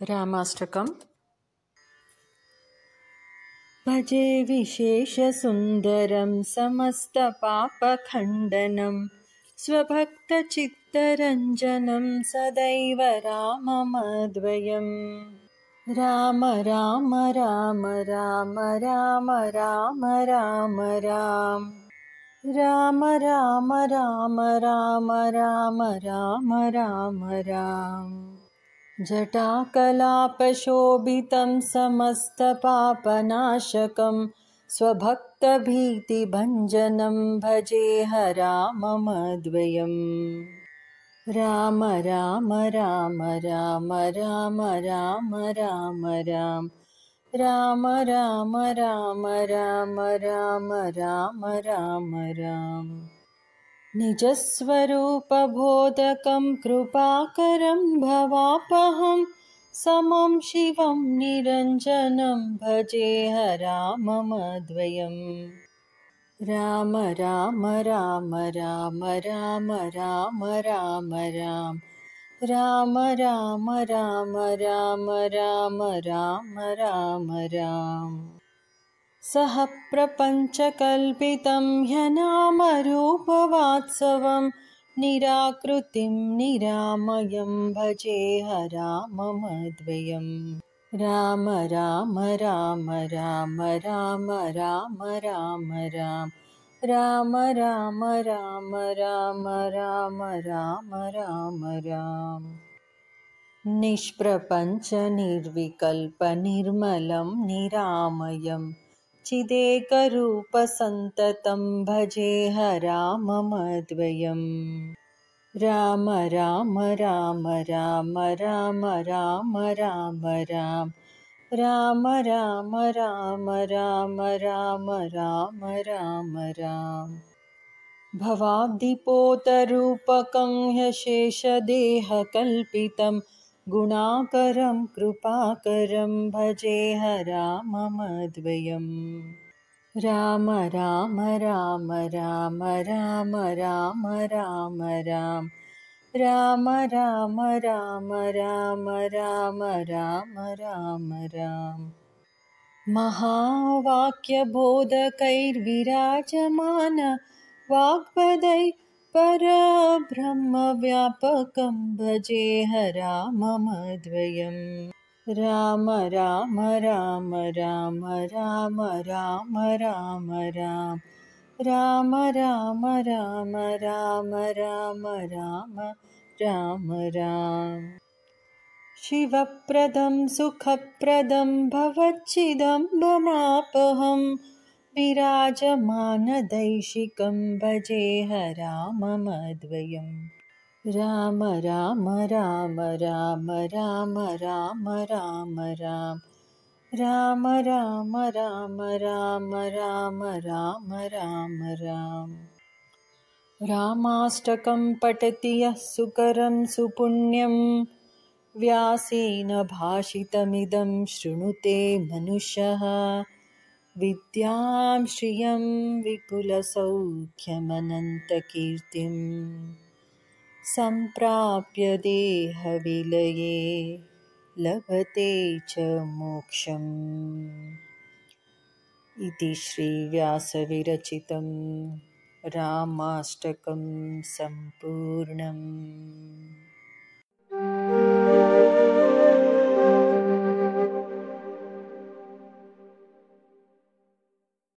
रामाष्टकम् भजे विशेषसुन्दरं समस्तपापखण्डनं स्वभक्तचित्तरञ्जनं सदैव राममद्वयम् राम राम राम राम राम राम राम राम राम राम राम राम राम राम राम राम जटाकलापशोभितं समस्तपापनाशकं स्वभक्तभीतिभञ्जनं भजे ह राममद्वयम् राम राम राम राम राम राम राम राम राम राम राम राम राम राम राम राम निजस्वरूपबोधकं कृपाकरं भवापहं समं शिवं निरञ्जनं भजे ह राम राम राम राम राम राम राम राम राम राम राम राम राम राम राम राम सः प्रपञ्चकल्पितं ह्यनामरूपवात्सवं निराकृतिं निरामयं भजे ह राममद्वयम् राम राम राम राम राम राम राम राम राम राम राम राम राम राम राम राम निष्प्रपञ्चनिर्विकल्पनिर्मलं निरामयम् चिदेकरूपसन्ततं भजे ह राममद्वयम् राम राम राम राम राम राम राम राम राम राम राम राम राम राम राम राम भवाब्धिपोतरूपकं ह्यशेषदेहकल्पितं गुणाकरं कृपाकरं भजे ह राममद्वयम् राम राम राम राम राम राम राम राम राम राम राम राम राम राम राम राम महावाक्यबोधकैर्विराजमान वाग्पदै परब्रह्मव्यापकं भजे ह राममद्वयम् राम राम राम राम राम राम राम राम राम राम राम राम राम राम राम राम शिवप्रदं सुखप्रदं भवच्चिदम्बमापहं विराजमानदैशिकं भजे ह राममद्वयम् राम राम राम राम राम राम राम राम राम राम राम राम राम राम राम राम रामाष्टकं पठति यः सुकरं सुपुण्यं व्यासेन भाषितमिदं शृणुते मनुष्यः विद्यां श्रियं विपुलसौख्यमनन्तकीर्तिम् सम्प्राप्य देहविलये लभते च मोक्षम्। इति श्रीव्यासविरचितं रामाष्टकं सम्पूर्णम्